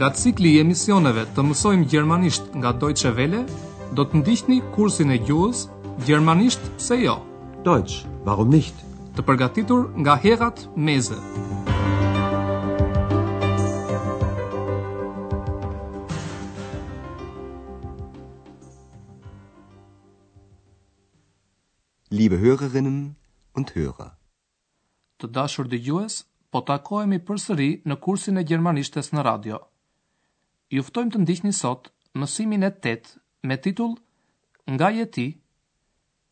Nga cikli i emisioneve të mësojmë gjermanisht nga Deutsche Welle, do të ndiqni kursin e gjuhës Gjermanisht pse jo? Deutsch, warum nicht? Të përgatitur nga Herrad Meese. Liebe Hörerinnen und Hörer. Të dashur dëgjues, po takohemi përsëri në kursin e gjermanishtes në radio. Ju ftojmë të ndiqni sot mësimin e tetë me titull Nga je ti?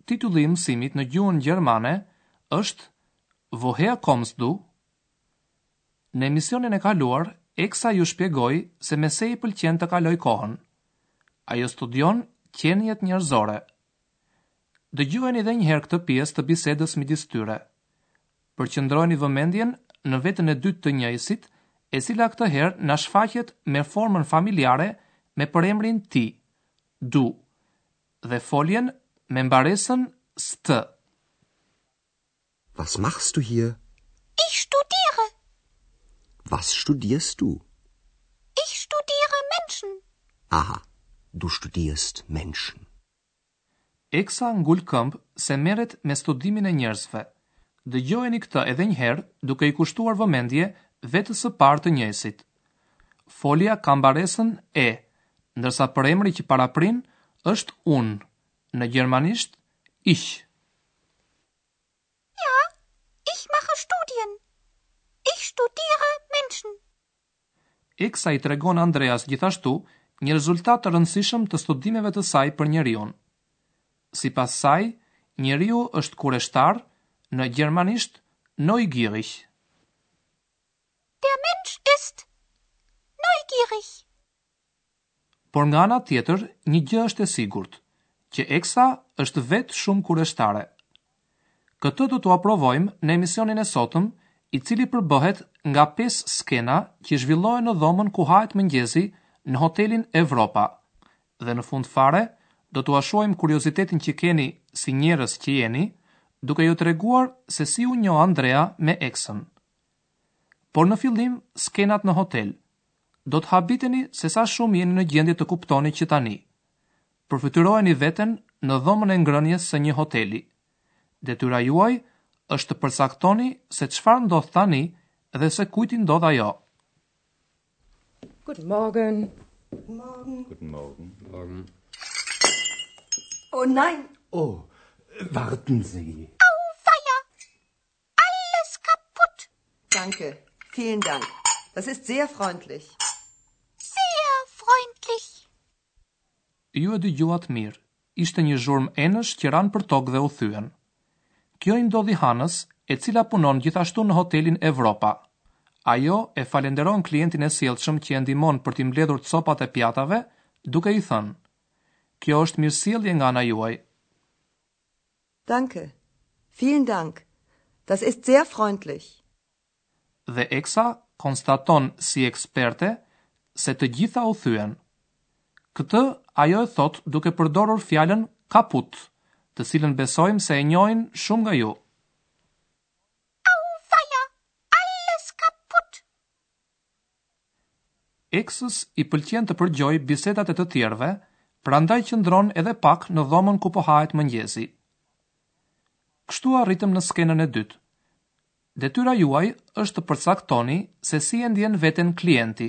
Titulli i mësimit në gjuhën gjermane është Woher kommst du? Në emisionin e kaluar, Exa i shpjegoi se me se i pëlqen të kalojë kohën. Ajo studion qeniet njerëzore. Dëgjojeni edhe një herë këtë pjesë të bisedës midis tyre. Përqendrojeni vëmendjen në vetën e dytë të njëjësit, e cila këtë herë na shfaqet me formën familjare me përemrin ti, du, dhe foljen me mbaresën st. Was machst du hier? Ich studiere. Was studierst du? Ich studiere Menschen. Aha, du studierst Menschen. Exa ngul këmbë se merret me studimin e njerëzve. Dëgjojeni këtë edhe një herë duke i kushtuar vëmendje vetës së parë të njëjësit. Folja ka mbaresën e, ndërsa përemri që paraprin është unë, në gjermanisht ich. Ja, ich mache Studien. Ich studiere Menschen. Exa i tregon Andreas gjithashtu një rezultat të rëndësishëm të studimeve të saj për njeriun. Sipas saj, njeriu është kureshtar, në gjermanisht neugierig. Der Mensch ist neugierig. Por nga ana tjetër një gjë është e sigurt, që Exa është vetë shumë kureshtare. Këtë do t'ua provojmë në emisionin e sotëm, i cili përbëhet nga pesë skena që zhvillohen në dhomën ku hahet mëngjesi në hotelin Evropa. Dhe në fund fare, do t'ua shuajmë kuriozitetin që keni si njerëz që jeni, duke ju treguar se si u njoh Andrea me Exën. Por në fillim, skenat në hotel. Do të habiteni se sa shumë jeni në gjendje të kuptoni që tani. Përfytyrojeni veten në dhomën e ngrënies së një hoteli. Detyra juaj është të përcaktoni se çfarë ndodh tani dhe se kujt i ndodh ajo. Guten Morgen. Guten Morgen. Guten Morgen. Guten Morgen. Oh nein. Oh, warten Sie. Alles kaputt. Danke. Vielen Dank. Das ist sehr freundlich. Sehr freundlich. Ju e dëgjuat mirë. Ishte një zhurmë enësh që ranë për tokë dhe u thyen. Kjo i ndodhi Hanës, e cila punon gjithashtu në hotelin Evropa. Ajo e falenderon klientin e sjellshëm që e ndihmon për t'i mbledhur copat e pjatave, duke i thënë, Kjo është mirësjellje nga ana juaj. Danke. Vielen Dank. Das ist sehr freundlich. Dhe Eksa konstaton si eksperte se të gjitha u thyen. Këtë ajo e thotë duke përdorur fjalën kaput, të cilën besojmë se e njohin shumë nga ju. Auweia, alles kaputt! Eksës i pëlqen të përgjojë bisedat e të tjerëve, prandaj qëndron edhe pak në dhomën ku po hahet mëngjesi. Kështu arritëm në skenën e dytë. Detyra juaj është të përcaktoni se si e ndjen veten klienti.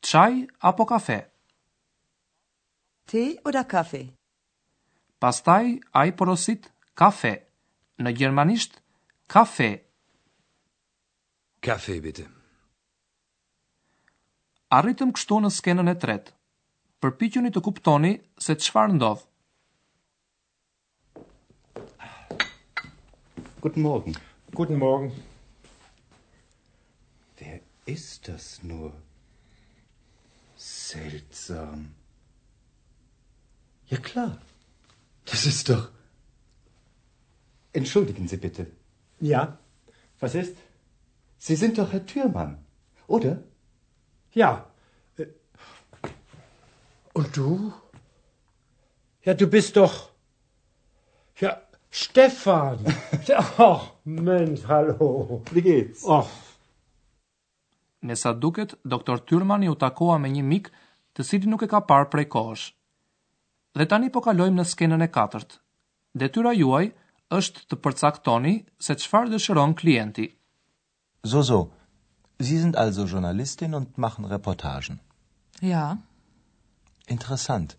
Çaj apo kafe? Tee oder Kaffee? Pastaj ai porosit kafe, në gjermanisht Kaffee. Kaffee bitte. Arritëm kështu në skenën e tretë. Përpiquni të kuptoni se çfarë ndodh. Guten Morgen. Guten Morgen. Wer ist das nur? Seltsam. Ja klar. Das ist doch Entschuldigen Sie bitte. Ja, was ist? Sie sind doch Herr Türmann, oder? Ja. Und du? Ja du bist doch ja Stefan. oh, Mensch, hallo. Wie geht's? Oh. Me sa duket, doktor Tyrmani u takua me një mik, të cilin nuk e ka parë prej kohësh. Dhe tani po kalojmë në skenën e katërt. Detyra juaj është të përcaktoni se çfarë dëshiron klienti. Zozo, Sie sind also Journalistin und machen Reportagen. Ja. Interessant.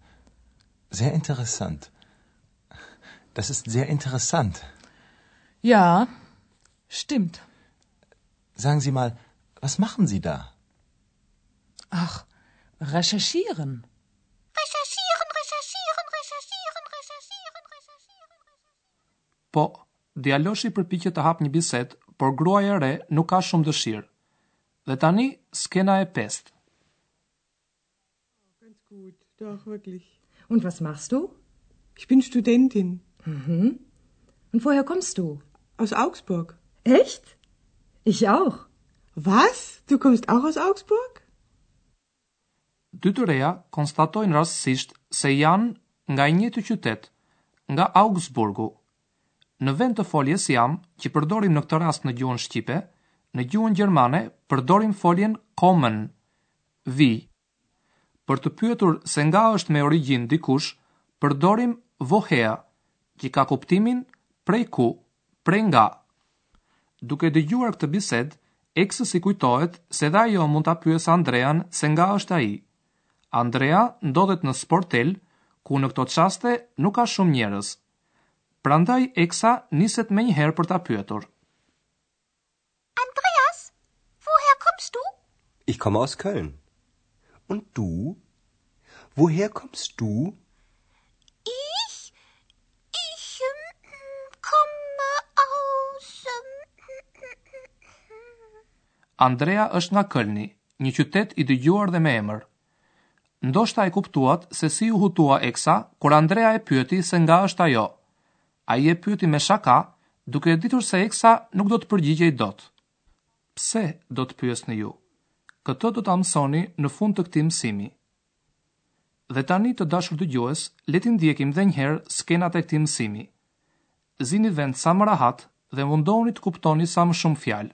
Sehr interessant. Das ist sehr interessant. Ja, stimmt. Sagen Sie mal, was machen Sie da? Ach, recherchieren. Po, djaloshi përpiqet të hapë një bisedë, por gruaja e re nuk ka shumë dëshirë. Dhe tani skena e pestë. Ganz gut, doch wirklich. Und was machst du? Ich bin Studentin. Mhm. Und woher kommst du? Aus Augsburg. Echt? Ich auch. Was? Du kommst auch aus Augsburg? Dy të reja konstatojnë rastësisht se janë nga i njëjti qytet, nga Augsburgu. Në vend të foljes jam, që përdorim në këtë rast në gjuhën shqipe, në gjuhën gjermane përdorim foljen kommen, vij. Për të pyetur se nga është me origjinë dikush, përdorim woher, që ka kuptimin prej ku, Prej nga. Duke dëgjuar këtë bisedë, Eksës i kujtohet se edhe ajo mund ta pyesë Andrean se nga është ai. Andrea ndodhet në sportel, ku në këto çaste nuk ka shumë njerëz. Prandaj Eksa niset menjëherë për ta pyetur. Andreas, woher kommst du? Ich komme aus Köln. Und du? Woher kommst du? Ich, ich mm, komme aus... Mm, Andrea është nga Kölni, një qytet i dëgjuar dhe me emër. Ndoshta e kuptuat se si u hutua Eksa kur Andrea e pyeti se nga është ajo. Ai e pyeti me shaka, duke e ditur se Eksa nuk do të përgjigjej dot. Pse, do të pyesni ju. Këtë do ta mësoni në fund të këtij mësimi. Dhe tani të dashur dëgjues, le t'i ndjekim dhe një herë skenat e këtij mësimi. Zini vend sa më rahat dhe mundohuni të kuptoni sa më shumë fjalë.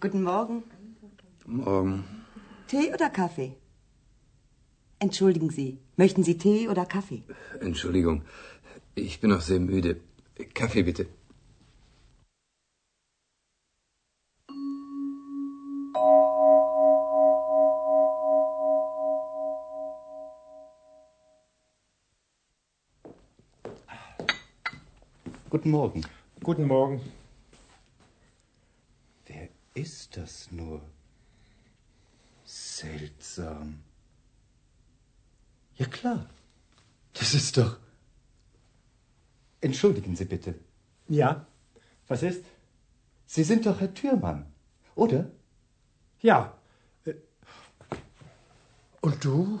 Guten Morgen. Morgen. Tee oder Kaffee? Entschuldigen Sie, möchten Sie Tee oder Kaffee? Entschuldigung, ich bin noch sehr müde. Kaffee bitte. Guten Morgen. Guten Morgen ist das nur? Seltsam. Ja klar, das ist doch. Entschuldigen Sie bitte. Ja, was ist? Sie sind doch Herr Türmann, oder? Ja. Äh, und du?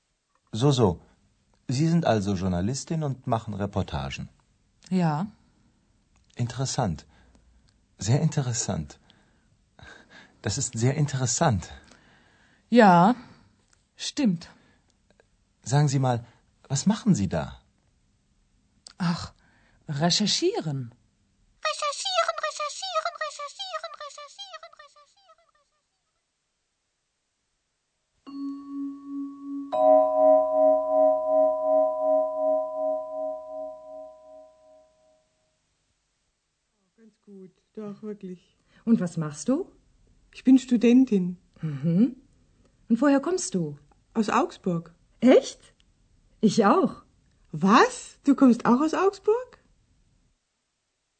So, so. Sie sind also Journalistin und machen Reportagen. Ja. Interessant. Sehr interessant. Das ist sehr interessant. Ja, stimmt. Sagen Sie mal, was machen Sie da? Ach, recherchieren. wirklich. Und was machst du? Ich bin Studentin. Mhm. Und woher kommst du? Aus Augsburg. Echt? Ich auch. Was? Du kommst auch aus Augsburg?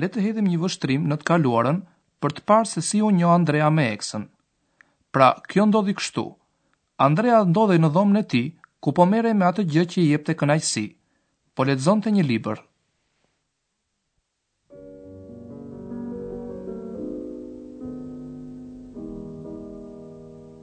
Le të hedhim një vështrim në të kaluarën për të parë se si u njoh Andrea me Eksën. Pra, kjo ndodhi kështu, Andrea ndodhej në dhomën e tij, ku po merrej me atë gjë që i jepte kënaqësi, po lexonte një libër.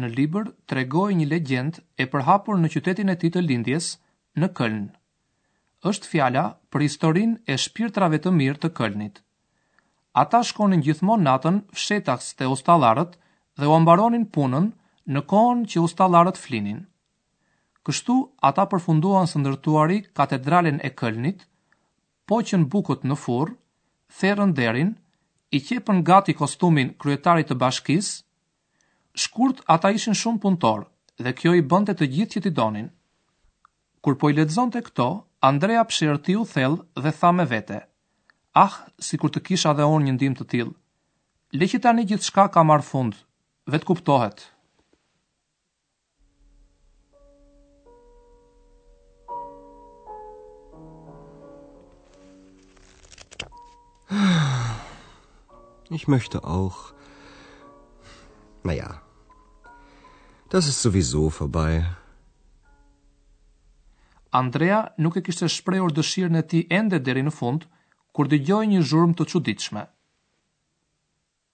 Në libër tregohej një legjendë e përhapur në qytetin e tij të lindjes, në Köln. Është fjala për historinë e shpirtrave të mirë të Kölnit. Ata shkonin gjithmonë natën fshehtas te ustallarët dhe ua mbaronin punën në kohën që ustallarët flinin. Kështu ata përfunduan së ndërtuari katedralen e Kölnit, Poqën bukët në furrë, therrën derin, i qepën gati kostumin kryetarit të bashkisë. Shkurt ata ishin shumë punëtorë dhe kjo i bënte të gjithë që t'i donin. Kur po i lexonte këto, Andrea psherëtiu thellë dhe tha me vete, Ah, sikur të kisha dhe unë një ndihmë të tillë. Le që tani gjithçka ka marrë fund, vetëkuptohet. Ich möchte auch. Naja, das ist sowieso vorbei. Andrea nuk e kishte shprehur dëshirën e tij ende deri në fund, kur dëgjoi një zhurmë të çuditshme.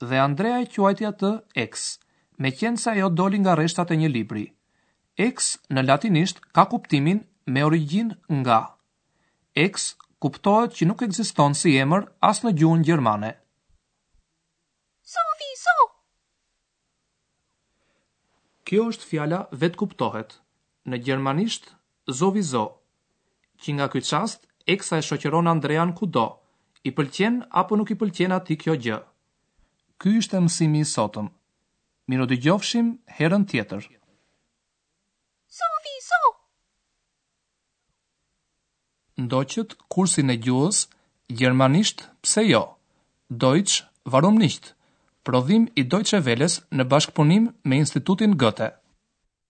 Dhe Andrea e quajti atë Ex, meqenëse ajo doli nga rreshtat e një libri. Ex në latinisht ka kuptimin me origjinë nga. Ex kuptohet që nuk ekziston si emër as në gjuhën gjermane. Sowieso! Kjo është fjala vetëkuptohet, në gjermanisht sowieso, që nga ky çast Eksa e shoqëron Andrean kudo, i pëlqen apo nuk i pëlqen atij kjo gjë. Ky ishte mësimi i sotëm. Mirudëgjofshim herën tjetër! Sowieso! Ndoqët kursin e gjuhës, gjermanisht pse jo, Deutsch warum nicht, prodhim i Deutsche Welles në bashkëpunim me Institutin Goethe.